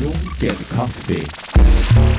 Lunken kaffe.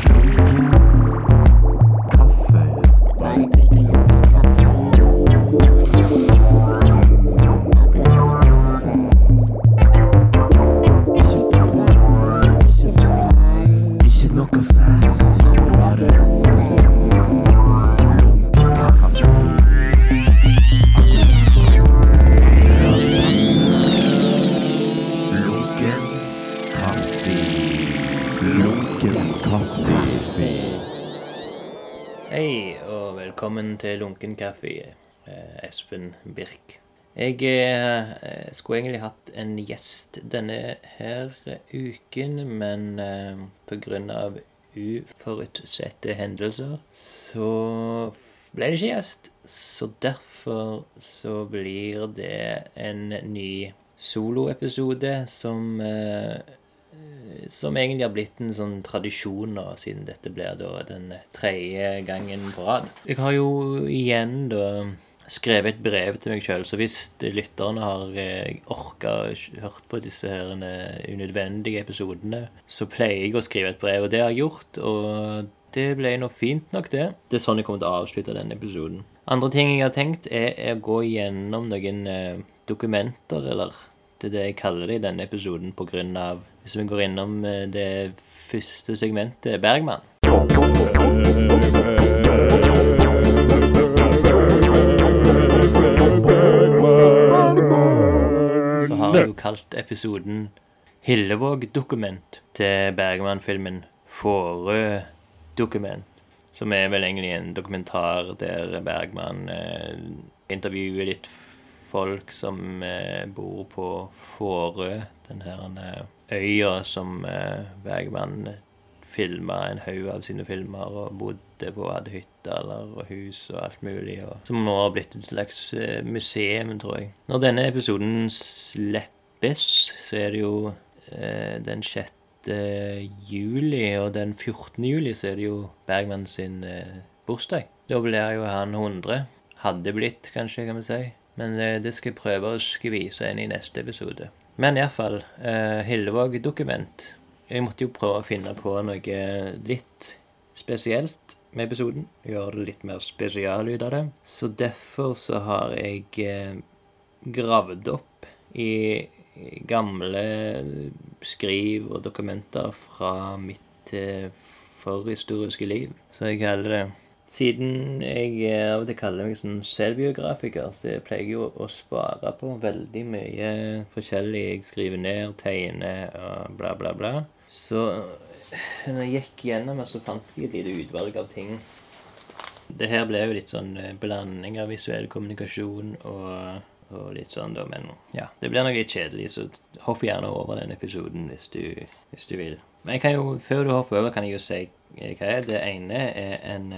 Kaffe, eh, Espen Birk. Jeg eh, skulle egentlig hatt en gjest denne her uken, men eh, av uforutsette hendelser så ble det ikke gjest. Så derfor så blir det en ny soloepisode som eh, som egentlig har blitt en sånn tradisjon nå, siden dette blir da den tredje gangen på rad. Jeg har jo igjen da skrevet et brev til meg sjøl, så hvis lytterne har eh, orka hørt på disse her eh, unødvendige episodene, så pleier jeg å skrive et brev, og det har jeg gjort, og det ble nå fint nok, det. Det er sånn jeg kommer til å avslutte denne episoden. Andre ting jeg har tenkt, er, å gå gjennom noen eh, dokumenter, eller det det jeg kaller det i denne episoden, av Hvis vi går innom eh, det første segmentet, Bergman. Så har jeg jo kalt episoden Hillevåg-dokument til Bergman-filmen Fårø-dokument. Som er vel egentlig en dokumentar der Bergman eh, intervjuer litt folk som eh, bor på Fårø, den her eh, øya som eh, Bergman filma en haug av sine filmer og bodde på, hadde hytter eller hus og alt mulig. Og, som nå har blitt et slags eh, museum, tror jeg. Når denne episoden slippes, så er det jo eh, den 6. juli, og den 14. juli så er det jo Bergman sin eh, bursdag. Da blir jo han 100. Hadde blitt, kanskje, kan vi si. Men eh, det skal jeg prøve å skvise inn i neste episode. Men iallfall, uh, Hillevåg-dokument. Jeg måtte jo prøve å finne på noe litt spesielt med episoden. Gjøre det litt mer spesial ut av det. Så derfor så har jeg eh, gravd opp i i gamle skriv og dokumenter fra mitt eh, forhistoriske liv, så jeg kaller det. Siden jeg eh, av og til kaller meg sånn selvbiografiker, så jeg pleier jeg jo å spare på veldig mye forskjellig. Jeg skriver ned, tegner og bla, bla, bla. Så eh, når jeg gikk gjennom det, så fant jeg et lite utvalg av ting. Det her ble jo litt sånn eh, blanding av visuell kommunikasjon og, og litt sånn, da. Men ja, det blir nok litt kjedelig, så hopp gjerne over den episoden hvis du, hvis du vil. Men jeg kan jo, før du hopper over, kan jeg jo si hva er. Det ene er en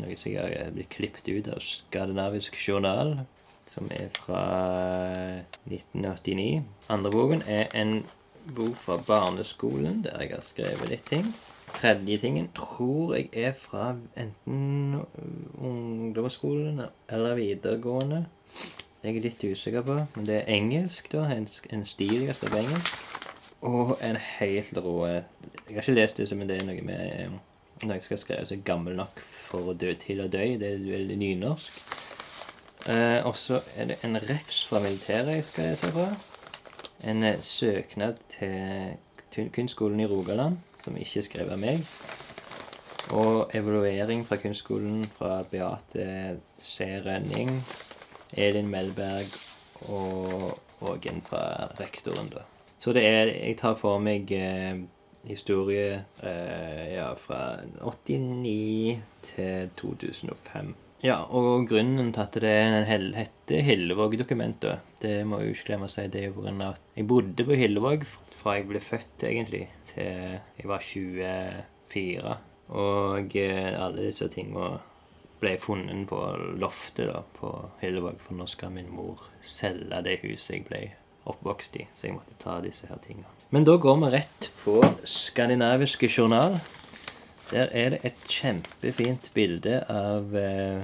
noe som jeg har blitt klippet ut av Skandinavisk Journal, som er fra 1989. Andre boken er en bok fra barneskolen, der jeg har skrevet litt ting. Tredje tingen tror jeg er fra enten ungdomsskolen eller videregående. Det er jeg litt usikker på, men det er engelsk, da. En, en stil jeg har skrevet engelsk. Og en helt rå Jeg har ikke lest disse, men det er noe med eh, Når jeg skal skrive så gammel nok for å dø til å dø. Det er veldig nynorsk. Eh, og så er det en refs fra militæret jeg skal lese fra. En eh, søknad til Kunstskolen i Rogaland, som ikke er skrevet av meg. Og evaluering fra kunstskolen fra Beate C. Rønning, Elin Melberg og, Ågen en fra rektoren, da. Så det er Jeg tar for meg eh, historie eh, ja, fra 89 til 2005. Ja, og grunnen til at det heter Hillevåg-dokumentet, det må jeg jo ikke glemme å si, det er jo pga. at jeg bodde på Hillevåg fra jeg ble født, egentlig, til jeg var 24. Og eh, alle disse tingene ble funnet på loftet da, på Hillevåg, for nå skal min mor selge det huset jeg ble oppvokst i, så jeg måtte ta disse her tingene. Men da går vi rett på Skandinaviske journal. Der er det et kjempefint bilde av, eh,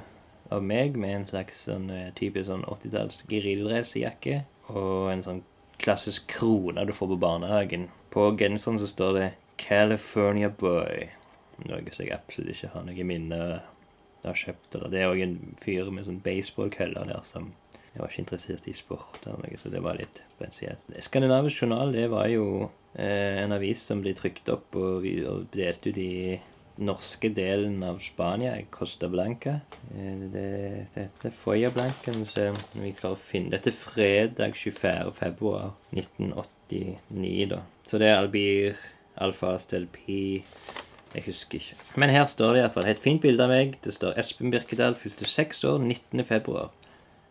av meg med en slags sånn eh, typisk sånn 80-talls gerildracejakke og en sånn klassisk krone du får på barnehagen. På genseren så står det 'California Boy'. Noe som jeg absolutt ikke har noe minne av kjøpt. Eller. Det er òg en fyr med sånn baseballkølle der som Jeg var ikke interessert i sport, eller noe, så det var litt spesielt. Skandinavisk Journal det var jo eh, en avis som ble trykt opp og, og delt ut i norske delen av Spania, Costa Blanca. Eh, Det, det heter Foya Blanca. Om vi klarer å finne Dette er fredag 24. februar 1989, da. Så det er Albir, Alfa, Stel Pi Jeg husker ikke. Men her står det iallfall et fint bilde av meg. Det står Espen Birkedal fylte seks år 19.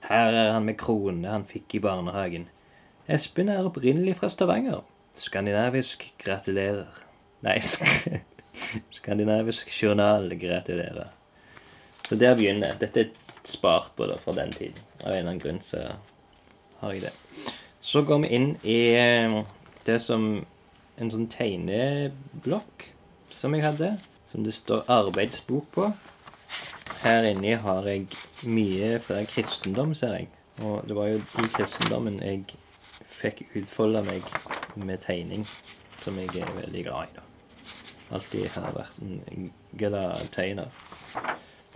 Her er han med krone han fikk i barnehagen. Espen er opprinnelig fra Stavanger. Skandinavisk gratulerer. Nei, sk Skandinavisk journal gratulerer. Så der begynner jeg. Dette er spart på da fra den tiden. Av en eller annen grunn så har jeg det. Så går vi inn i eh, det som en sånn tegneblokk som jeg hadde, som det står arbeidsbok på. Her inni har jeg mye fra kristendom, ser jeg. Og det var jo i kristendommen jeg fikk utfolde meg med tegning, som jeg er veldig glad i, da. Alltid har vært en glad tegner.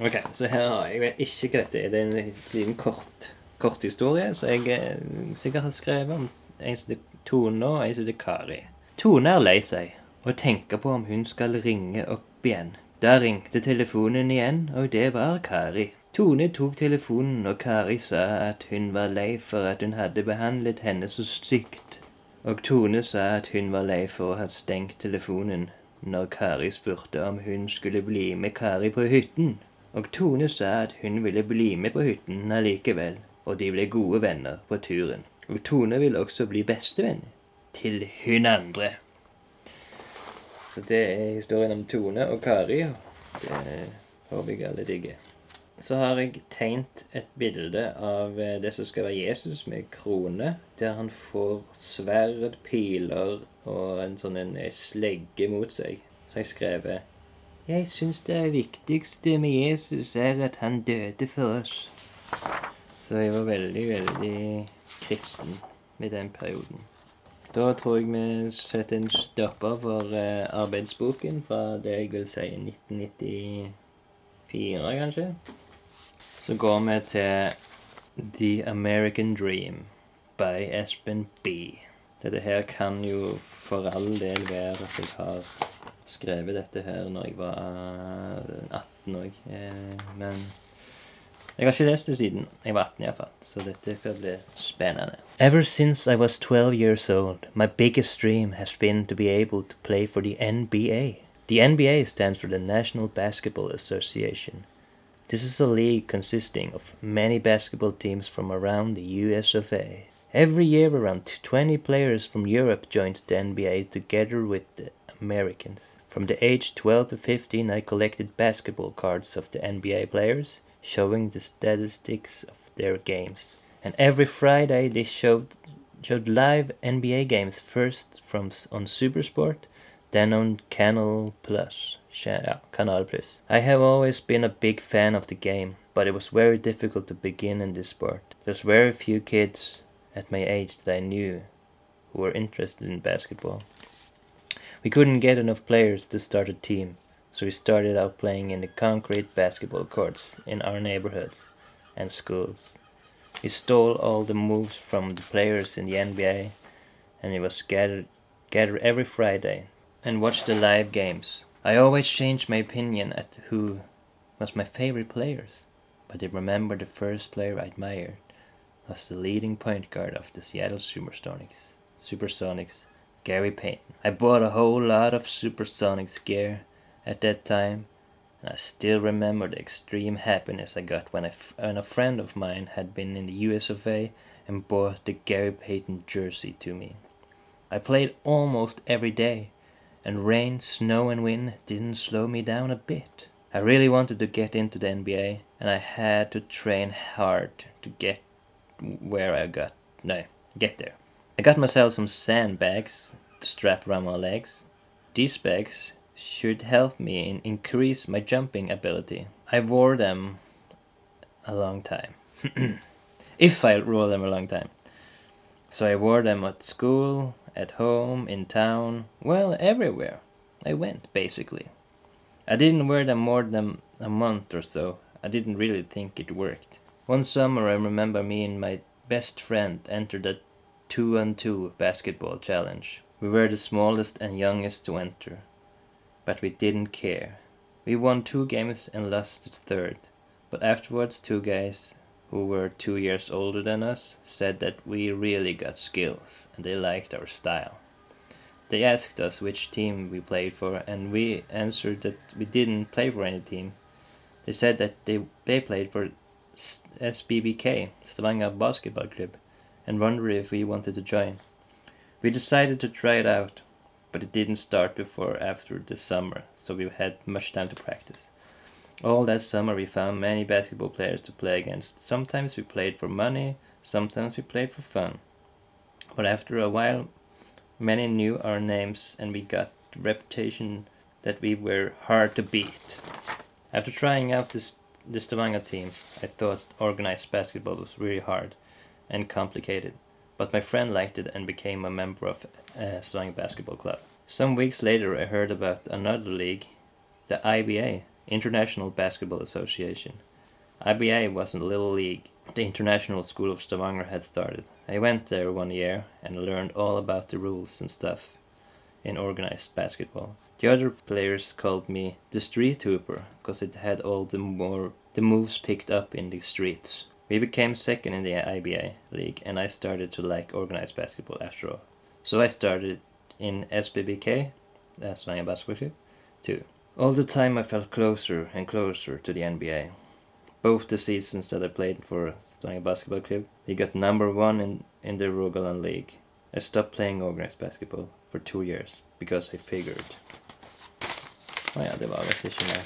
Ok, så her har jeg vet ikke hva dette er. Det er en liten kort, kort historie som jeg eh, sikkert har skrevet om en som heter Tone og en som heter Kari. Tone er lei seg og tenker på om hun skal ringe opp igjen. Da ringte telefonen igjen, og det var Kari. Tone tok telefonen, og Kari sa at hun var lei for at hun hadde behandlet henne så stygt. Og Tone sa at hun var lei for å ha stengt telefonen når Kari spurte om hun skulle bli med Kari på hytten. Og Tone sa at hun ville bli med på hytten allikevel, og de ble gode venner på turen. Og Tone ville også bli bestevenn til hun andre. Så det er historien om Tone og Kari. Det håper jeg alle digger. Så har jeg tegnet et bilde av eh, det som skal være Jesus med krone, der han får sverd, piler og en sånn en eh, slegge mot seg. Så jeg skrevet Jeg syns det viktigste med Jesus er at han døde for oss. Så jeg var veldig, veldig kristen med den perioden. Da tror jeg vi setter en stopper for eh, arbeidsboken fra det jeg vil si 1994, kanskje. Så går vi til The American Dream by Espen B. Dette her kan jo for all del være at jeg har skrevet dette her når jeg var eh, 18 òg, eh, men jeg har ikke lest det siden jeg var 18 iallfall, så dette bli spennende. Ever since I was 12 years old, my biggest dream has been to be able to play for the NBA. The NBA stands for the National Basketball Association. This is a league consisting of many basketball teams from around the US of A. Every year around 20 players from Europe joins the NBA together with the Americans. From the age 12 to 15 I collected basketball cards of the NBA players showing the statistics of their games. And every Friday they showed showed live NBA games first from on Supersport, then on Canal Plus. Cha- uh, Canal Plus. I have always been a big fan of the game, but it was very difficult to begin in this sport. There's very few kids at my age that I knew who were interested in basketball. We couldn't get enough players to start a team, so we started out playing in the concrete basketball courts in our neighborhoods and schools. We stole all the moves from the players in the NBA, and it was gathered, gathered every Friday and watched the live games. I always changed my opinion at who was my favorite players, but I remember the first player I admired was the leading point guard of the Seattle Supersonics, Supersonics, Gary Payton. I bought a whole lot of Supersonics gear at that time, and I still remember the extreme happiness I got when, I f- when a friend of mine had been in the US of A and bought the Gary Payton jersey to me. I played almost every day, and rain, snow, and wind didn't slow me down a bit. I really wanted to get into the NBA, and I had to train hard to get where I got no get there. I got myself some sandbags to strap around my legs. These bags should help me in increase my jumping ability. I wore them a long time. if I wore them a long time. So I wore them at school, at home, in town, well, everywhere. I went, basically. I didn't wear them more than a month or so. I didn't really think it worked. One summer, I remember me and my best friend entered a two on two basketball challenge. We were the smallest and youngest to enter, but we didn't care. We won two games and lost the third, but afterwards, two guys who were two years older than us said that we really got skills and they liked our style. They asked us which team we played for, and we answered that we didn't play for any team. They said that they, they played for SBBK, Stavanger Basketball Club, and wondered if we wanted to join. We decided to try it out, but it didn't start before after the summer, so we had much time to practice. All that summer we found many basketball players to play against. Sometimes we played for money, sometimes we played for fun. But after a while, many knew our names and we got the reputation that we were hard to beat. After trying out this the Stavanger team, I thought organized basketball was really hard and complicated, but my friend liked it and became a member of uh, Stavanger Basketball Club. Some weeks later, I heard about another league, the IBA, International Basketball Association. IBA was a little league the International School of Stavanger had started. I went there one year and learned all about the rules and stuff in organized basketball. The other players called me the street hooper because it had all the more the moves picked up in the streets. We became second in the IBA league and I started to like organized basketball after all. So I started in SBBK, uh, Stavanger Basketball Club, too. All the time I felt closer and closer to the NBA. Both the seasons that I played for Stavanger Basketball Club, we got number one in, in the Rogaland League. I stopped playing organized basketball for two years because I figured ja, det var ikke mer.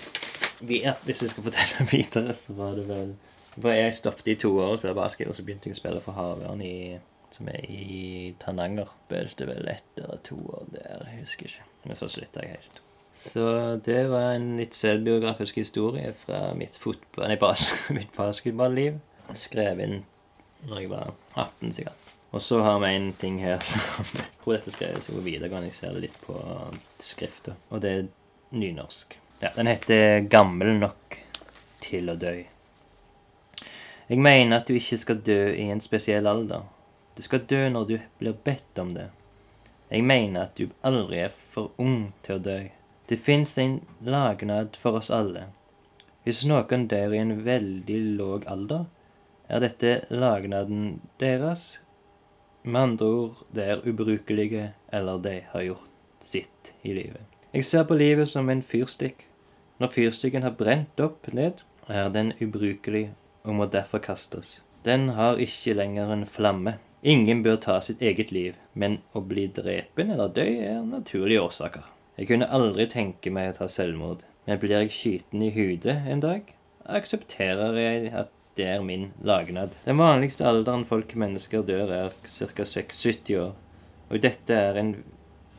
Vi, ja, skal fortelle videre, så var det vel For jeg stoppet i to år å spille basket, og så begynte jeg å spille for Havørn som er i Tananger. Spilte vel ett eller to år der, jeg husker ikke. Men så slutta jeg helt. Så det var en litt selvbiografisk historie fra mitt, fotball, nei, bas mitt basketballiv. Skrevet inn når jeg var 18, sikkert. Og så har vi en ting her som jeg tror dette skrevet gå videregående. Jeg ser det litt på skrifta. Og det er nynorsk. Ja, Den heter 'Gammel nok til å dø'. Jeg mener at du ikke skal dø i en spesiell alder. Du skal dø når du blir bedt om det. Jeg mener at du aldri er for ung til å dø. Det fins en lagnad for oss alle. Hvis noen dør i en veldig låg alder, er dette lagnaden deres. Med andre ord, de er ubrukelige, eller de har gjort sitt i livet. Jeg ser på livet som en fyrstikk. Når fyrstikken har brent opp ned, er den ubrukelig og må derfor kastes. Den har ikke lenger en flamme. Ingen bør ta sitt eget liv, men å bli drepen eller dø er naturlige årsaker. Jeg kunne aldri tenke meg å ta selvmord, men blir jeg skyten i hudet en dag, aksepterer jeg at det er min lagnad. Den vanligste alderen folk mennesker dør, er ca. 70 år, og dette er en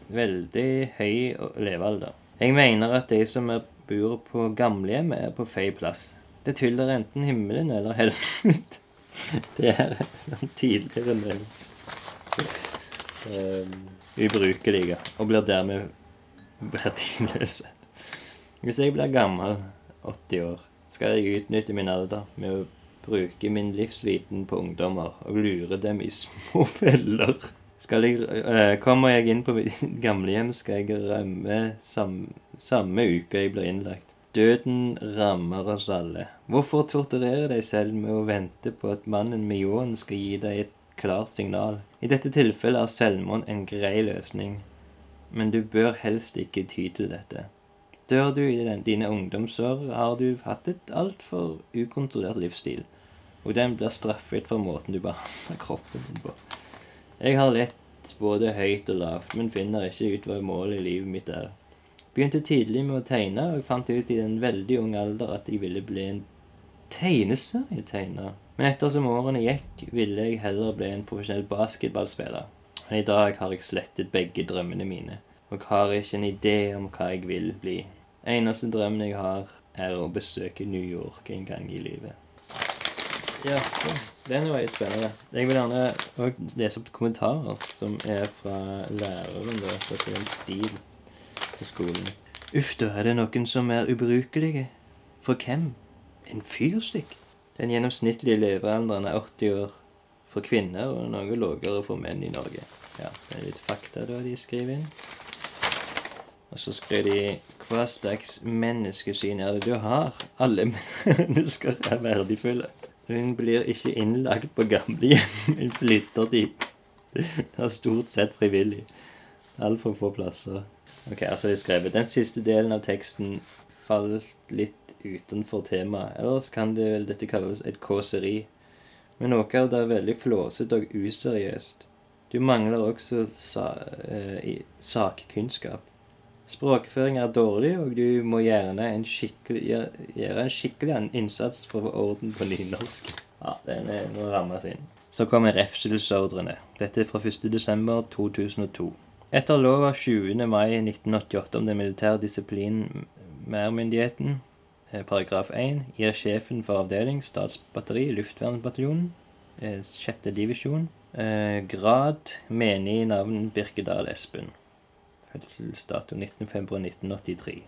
veldig høy levealder. Jeg mener at de som bor på gamlehjem, er på feil plass. Det tyller enten himmelen eller helvete. Det er sånn tidligere nevnt um, ubrukelige, og blir dermed verdiløse. Hvis jeg blir gammel, 80 år, skal jeg utnytte min alder med å bruke min livsviten på ungdommer og lure dem i små feller. Jeg, uh, kommer jeg inn på gamlehjem, skal jeg rømme sam, samme uke jeg blir innlagt. Døden rammer oss alle. Hvorfor torturere deg selv med å vente på at mannen med ljåen skal gi deg et klart signal? I dette tilfellet er selvmord en grei løsning, men du bør helst ikke ty til dette. Dør du i dine ungdomsår, har du hatt et altfor ukontrollert livsstil, og den blir straffet for måten du behandler kroppen din på. Jeg har lett både høyt og lavt, men finner ikke ut hva målet i livet mitt er. Begynte tidlig med å tegne, og jeg fant ut i en veldig ung alder at jeg ville bli en tegneserietegner. Men ettersom årene gikk, ville jeg heller bli en profesjonell basketballspiller. Men i dag har jeg slettet begge drømmene mine, og har ikke en idé om hva jeg vil bli. Eneste drømmen jeg har, er å besøke New York en gang i livet. Jaså. Den var litt spennende. Jeg vil gjerne lese opp kommentarer som er fra læreren da, for en stil på skolen. Uff da, er det noen som er ubrukelige? For hvem? En fyrstikk? Den gjennomsnittlige levealderen er 80 år for kvinner og noe lavere for menn i Norge. Ja, det er litt fakta da de skriver inn. Og så skrev de Hva slags menneskesyn er det du har? Alle mennesker er verdifulle. Hun blir ikke innlagt på gamlehjem. Hun flytter dit. Det er stort sett frivillig. Altfor få plasser. Ok, altså jeg skrevet Den siste delen av teksten falt litt utenfor temaet. Ellers kan det vel dette kalles et kåseri. Men noe av det er veldig flåsete og useriøst. Du mangler også sa eh, sakkunnskap. Språkføring er dårlig, og du må gjerne en gjøre, en skikkelig innsats for å få orden på nynorsk. Ja, den er nå rammet inn. Så kommer refselsordrene. Dette er fra 1.12.2002. Etter lov av 20. mai 1988 om den militære disiplinærmyndigheten, Mærmyndigheten, paragraf 1, gir sjefen for avdeling, statsbatteri, luftvernbataljonen, eh, sjette divisjon, eh, grad menig navn Birkedal Espen. Fødselsdato 19.februar 1983.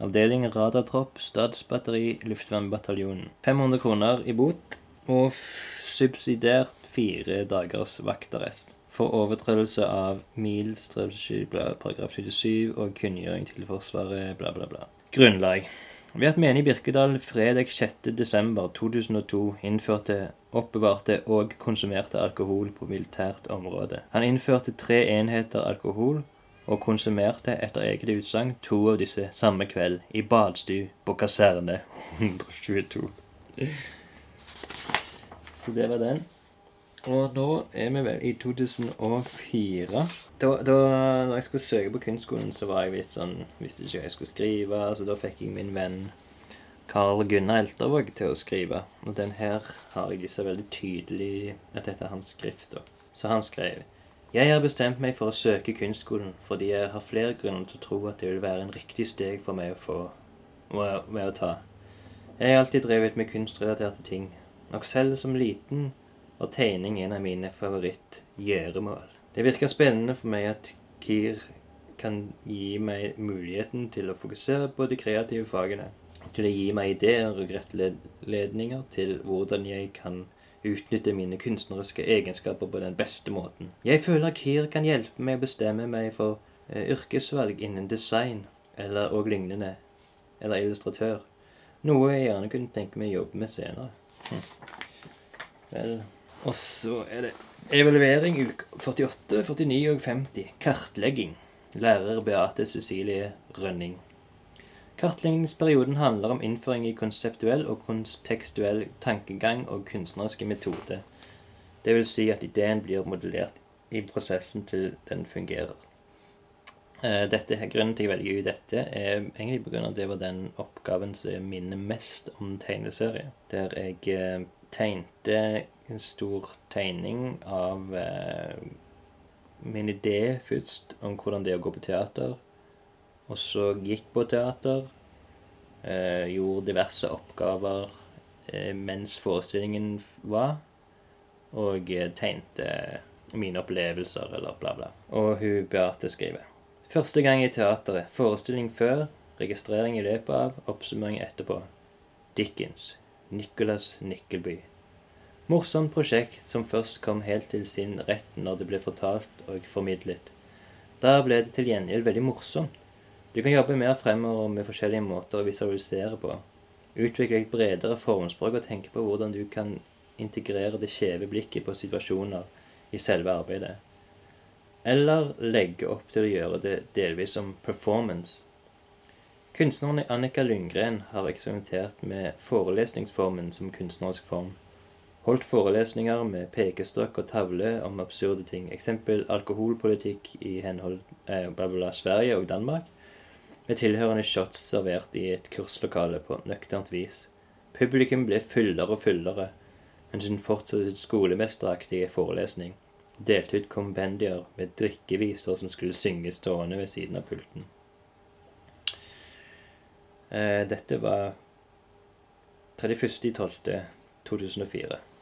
Avdeling radartropp, statsbatteri, luftvernbataljonen. 500 kroner i bot og subsidiert fire dagers vaktarrest. For overtredelse av mil-strategi, paragraf 27, og kunngjøring til Forsvaret, bla, bla, bla. Grunnlag. Ved at menig Birkedal fredag 6.12.2002 innførte, oppbevarte og konsumerte alkohol på militært område. Han innførte tre enheter alkohol og konsumerte etter eget utsagn to av disse samme kveld i badstue på kaserne 122. Så det var den. Og nå er vi vel i 2004. Da, da når jeg skulle søke på kunstskolen, så var jeg litt sånn Visste ikke hva jeg skulle skrive, så da fikk jeg min venn Carl Gunnar Eltervåg til å skrive. Og den her har jeg så veldig tydelig at dette er hans skrift. da. Så han skrev Jeg har bestemt meg for å søke kunstskolen fordi jeg har flere grunner til å tro at det vil være en riktig steg for meg å få med å ta. Jeg har alltid drevet med kunstrelaterte ting. Nok selv som liten var tegning en av mine favorittgjøremål. Det virker spennende for meg at KIR kan gi meg muligheten til å fokusere på de kreative fagene. Til å gi meg ideer og rettledninger til hvordan jeg kan utnytte mine kunstneriske egenskaper på den beste måten. Jeg føler KIR kan hjelpe meg å bestemme meg for eh, yrkesvalg innen design eller og lignende, eller illustratør. Noe jeg gjerne kunne tenke meg å jobbe med senere. Hm. Vel, og så er det evaluering uke 48, 49 og 50. Kartlegging. Lærer Beate Cecilie Rønning. Kartleggingsperioden handler om innføring i konseptuell og kontekstuell tankegang og kunstneriske metode. Det vil si at ideen blir modellert i prosessen til den fungerer. Eh, Dette, grunnen til at jeg velger ut dette, er egentlig pga. at det var den oppgaven som jeg minner mest om tegneserie. Der jeg eh, tegnte en stor tegning av eh, min idé først om hvordan det er å gå på teater. Og så gikk på teater. Eh, gjorde diverse oppgaver eh, mens forestillingen var. Og eh, tegnte mine opplevelser, eller bla, bla. Og hun Beate skriver. Første gang i teateret. Forestilling før. Registrering i løpet av. Oppsummering etterpå. Dickens. Nicholas Nickleby. Morsomt prosjekt som først kom helt til sin rett når det ble fortalt og formidlet. Da ble det til gjengjeld veldig morsomt. Du kan jobbe mer fremover med forskjellige måter å visualisere på. Utvikle et bredere formspråk og tenke på hvordan du kan integrere det skjeve blikket på situasjoner i selve arbeidet. Eller legge opp til å gjøre det delvis som performance. Kunstneren Annika Lundgren har eksperimentert med forelesningsformen som kunstnerisk form. Holdt forelesninger med pekestokk og tavle om absurde ting. Eksempel alkoholpolitikk i henhold eh, bla, bla, Sverige og Danmark. Med tilhørende shots servert i et kurslokale på nøkternt vis. Publikum ble fullere og fullere, mens hun fortsatte sin skolemesteraktige forelesning. Delte ut kompendier med drikkeviser som skulle synges stående ved siden av pulten. Eh, dette var 31.12.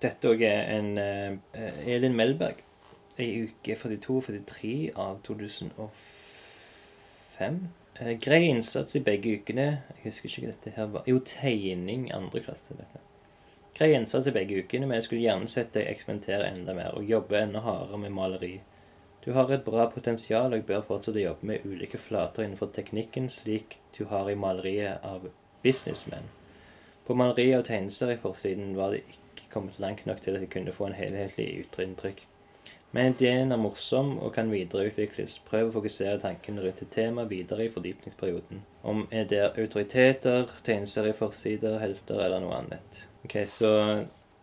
2004. Dette òg er en eh, Elin Melberg. I uke 42-43 av 2005. Eh, grei innsats i begge ukene. Jeg husker ikke hva dette her var. Jo, tegning andre klasse. dette. Grei innsats i begge ukene, men jeg skulle gjerne sett deg eksperimentere enda mer og jobbe enda hardere med maleri. Du har et bra potensial og bør fortsette å jobbe med ulike flater innenfor teknikken, slik du har i maleriet av businessmen. På maleriet og tegneserier i forsiden var det ikke kommet langt nok til at jeg kunne få en helhetlig inntrykk. Men ideen er morsom og kan videreutvikles. Prøv å fokusere tankene rundt et tema videre i fordypningsperioden. Om det er autoriteter, tegneserieforsider, helter eller noe annet. Ok, Så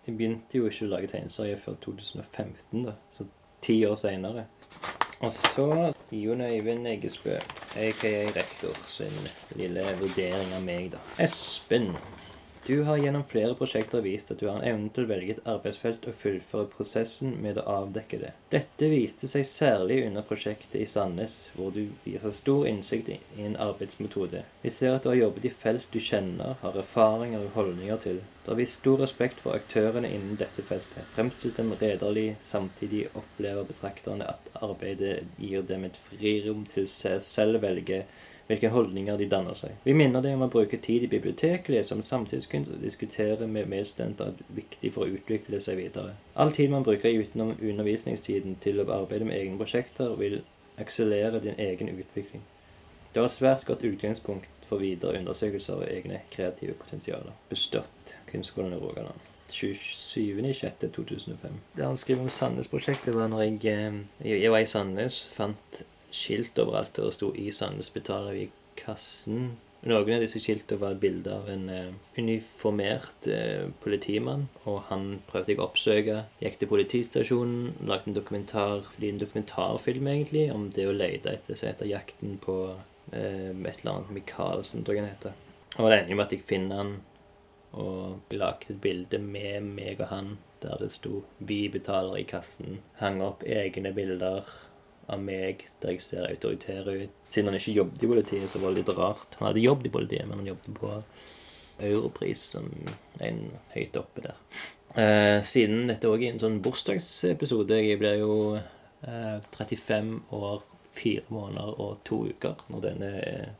jeg begynte jo ikke å lage tegneserier før 2015, da. Så ti år seinere. Og så Jon Øyvind Eggesbø, aka rektor, sin lille vurdering av meg, da. Espen. Du har gjennom flere prosjekter vist at du har en evne til å velge et arbeidsfelt og fullføre prosessen med å avdekke det. Dette viste seg særlig under prosjektet i Sandnes, hvor du viser stor innsikt i en arbeidsmetode. Vi ser at du har jobbet i felt du kjenner, har erfaringer og holdninger til. Du har vist stor respekt for aktørene innen dette feltet. Fremstilt dem redelig, samtidig opplever betrakterne at arbeidet gir dem et frirom til se- selv velge hvilke holdninger de danner seg. Vi minner dem om å bruke tid i biblioteket, lese om samtidskunst og diskutere med medstudenter er viktig for å utvikle seg videre. All tid man bruker utenom undervisningstiden til å arbeide med egne prosjekter, vil akselere din egen utvikling. Det var et svært godt utgangspunkt for videre undersøkelser av egne kreative potensialer. Bestått Kunstskolen i Rogaland. 27.06.2005. Det han skriver om Sandnes-prosjektet, var når jeg, eh, jeg var i Sandnes, fant skilt overalt, og det sto 'I Sandnes betaler vi kassen'. Noen av disse skiltene var et bilde av en eh, uniformert eh, politimann, og han prøvde jeg å oppsøke. Gikk til politistasjonen, lagde en dokumentar, en dokumentarfilm egentlig, om det å lete etter, seg etter jakten på eh, et eller annet Michaelsen, tror jeg han heter. Og det ender jo med at jeg finner han, og lagde et bilde med meg og han, der det sto 'Vi betaler i kassen'. Hang opp egne bilder av meg der jeg ser autoritær ut. Siden han ikke jobbet i politiet, så var det litt rart. Han hadde jobbet i politiet, men han jobbet på Europris som en høyt oppe der. Eh, siden dette òg er en sånn bursdagsepisode Jeg blir jo eh, 35 år, 4 måneder og 2 uker når denne eh,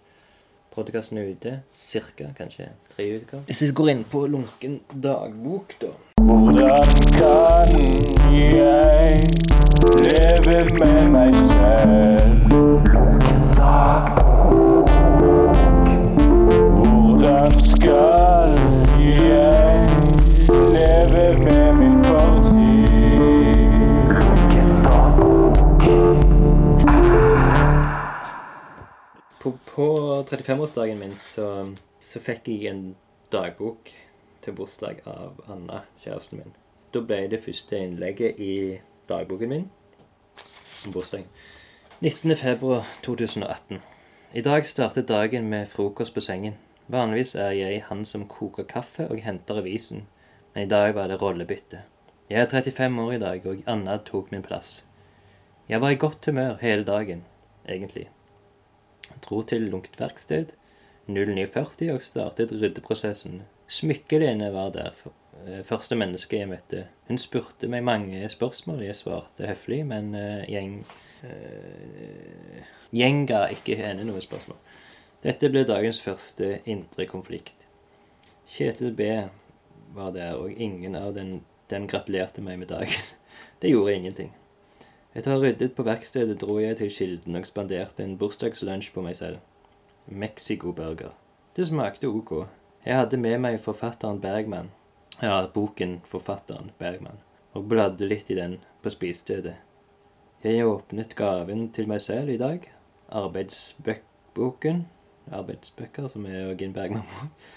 podkasten er ute. Cirka, kanskje 3 uker. Hvis jeg går inn på lunken dagbok, da Hvordan kan jeg leve med meg selv? Hvordan skal jeg leve med min? På, på 35-årsdagen min så, så fikk jeg en dagbok til bursdag av Anna, kjæresten min. Da ble det første innlegget i dagboken min om bursdagen. 19. februar 2018. I dag startet dagen med frokost på sengen. Vanligvis er jeg han som koker kaffe og henter avisen, men i dag var det rollebytte. Jeg er 35 år i dag, og Anna tok min plass. Jeg var i godt humør hele dagen, egentlig dro til lunket verksted 0940 og startet ryddeprosessen. Smykkelene var der, første menneske jeg møtte. Hun spurte meg mange spørsmål, jeg svarte høflig, men gjeng, gjeng, ga ikke henne noe spørsmål. Dette ble dagens første indre konflikt. Kjetil B var der, og ingen av den, dem gratulerte meg med dagen. Det gjorde ingenting. Etter å ha ryddet på verkstedet dro jeg til Kilden og spanderte en bursdagslunsj på meg selv. Mexico-burger. Det smakte ok. Jeg hadde med meg forfatteren Bergman, ja, boken Forfatteren Bergman, og bladde litt i den på spisestedet. Jeg åpnet gaven til meg selv i dag, arbeidsbøkboken, arbeidsbøker, som er Jørgen Bergman-bok,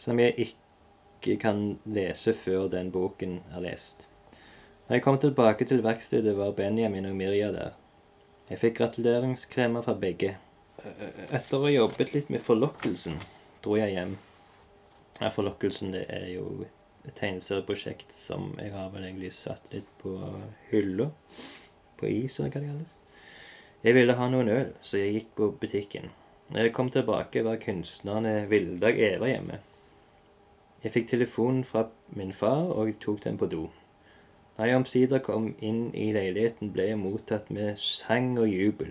som jeg ikke kan lese før den boken er lest. Når jeg kom tilbake til verkstedet, var Benjamin og Mirja der. Jeg fikk gratuleringsklemmer fra begge. Etter å ha jobbet litt med Forlokkelsen, dro jeg hjem. Ja, Forlokkelsen det er jo et tegneserieprosjekt som jeg har vel egentlig satt litt på hylla. På is, eller hva det kalles. Jeg ville ha noen øl, så jeg gikk på butikken. Når jeg kom tilbake, var kunstnerne Vildag Eva hjemme. Jeg fikk telefonen fra min far og tok den på do. Da jeg omsider kom inn i leiligheten, ble jeg mottatt med sang og jubel.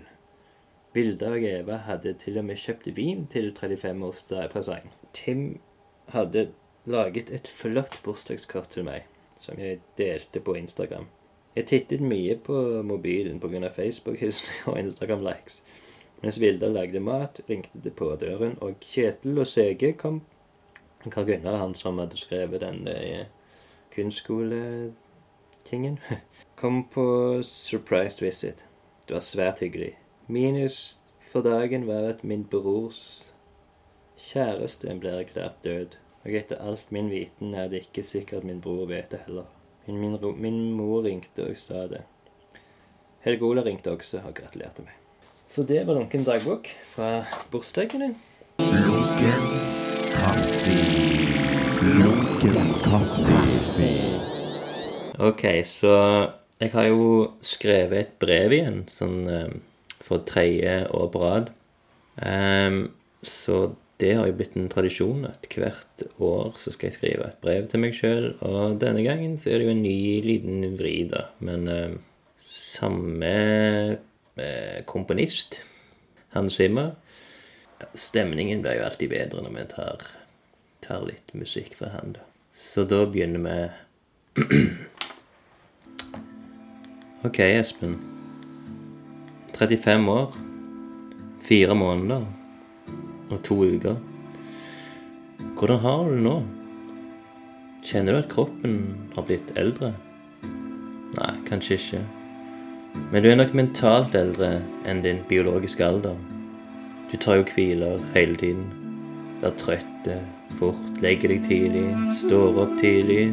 Vilde og Eva hadde til og med kjøpt vin til 35-årspresang. Tim hadde laget et flott bursdagskort til meg, som jeg delte på Instagram. Jeg tittet mye på mobilen pga. Facebook-hilsener og Instagram-likes. Mens Vilda lagde mat, ringte det på døren, og Kjetil og Sege kom Karl Gunnar, han som hadde skrevet den eh, kunstskoletingen, kom på surprise visit. Det var svært hyggelig. Minus for dagen var at min brors kjæreste ble erklært død. Og etter alt min viten er det ikke sikkert min bror vet det heller. Men min, min mor ringte og sa det. Helge Ola ringte også og gratulerte meg. Så det var Lunken dagbok fra bursdagen din. Lunken kaffe. Lunken kaffe. Ok, så jeg har jo skrevet et brev igjen, sånn eh, for tredje år på rad. Um, så det har jo blitt en tradisjon at hvert år så skal jeg skrive et brev til meg sjøl. Og denne gangen så er det jo en ny liten vri, da. Men eh, samme eh, komponist, Hans Zimmer. Stemningen blir jo alltid bedre når vi tar, tar litt musikk fra han, da. Så da begynner vi Ok, Espen. 35 år, fire måneder og to uker. Hvordan har du det nå? Kjenner du at kroppen har blitt eldre? Nei, kanskje ikke. Men du er nok mentalt eldre enn din biologiske alder. Du tar jo hviler hele tiden. Blir trøtt fort, legger deg tidlig, står opp tidlig.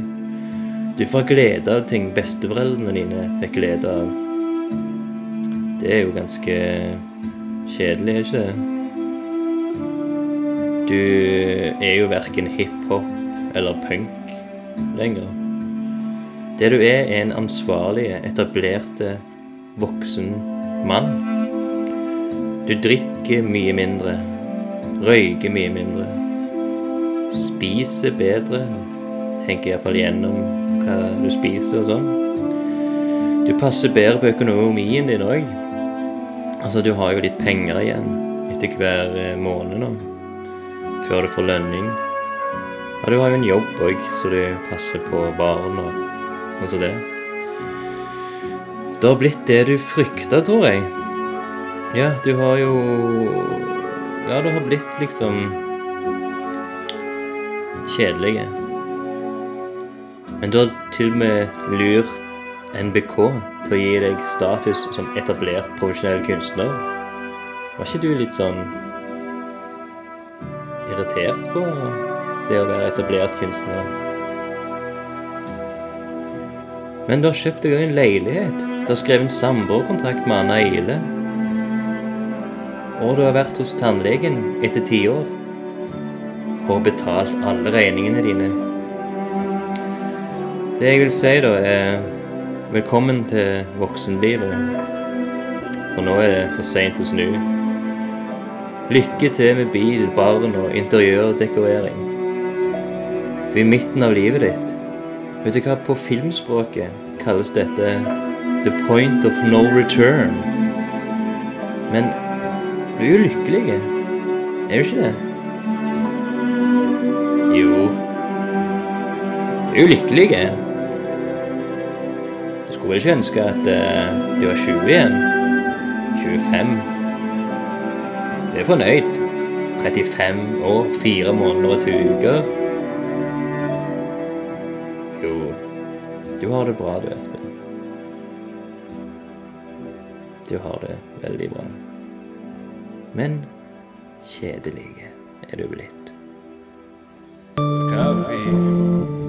Du får glede av ting besteforeldrene dine fikk glede av. Det er jo ganske kjedelig, er ikke det? Du er jo verken hiphop eller punk lenger. Det du er, er en ansvarlig, etablerte, voksen mann. Du drikker mye mindre, røyker mye mindre, spiser bedre, tenker iallfall gjennom hva du spiser og sånn. Du passer bedre på økonomien din òg. Altså, du har jo litt penger igjen etter hver eh, måned nå, før du får lønning. Ja, du har jo en jobb òg, så du passer på barn og sånn som det. Det har blitt det du frykta, tror jeg. Ja, du har jo Ja, du har blitt liksom kjedelige. Men du har til og med lurt NBK til å gi deg status som etablert profesjonell kunstner. Var ikke du litt sånn irritert på det å være etablert kunstner? Men du har kjøpt deg en leilighet. Du har skrevet en samboerkontrakt med Anna Ile. Og du har vært hos tannlegen etter ti år. Og betalt alle regningene dine. Det jeg vil si, da, er velkommen til voksenlivet. For nå er det for seint å snu. Lykke til med bil, barn og interiørdekorering. Du er i midten av livet ditt. Vet du hva på filmspråket kalles dette the point of no return? Men du er jo lykkelig, er du ikke det? Jo. Du er jo lykkelig. Du skulle vel ikke ønske at uh, du var 20 igjen? 25? Du er fornøyd. 35 år, 4 måneder og 2 uker. Jo, du har det bra du, Espen. Du har det veldig bra. Men kjedelig er du blitt. Kaffe.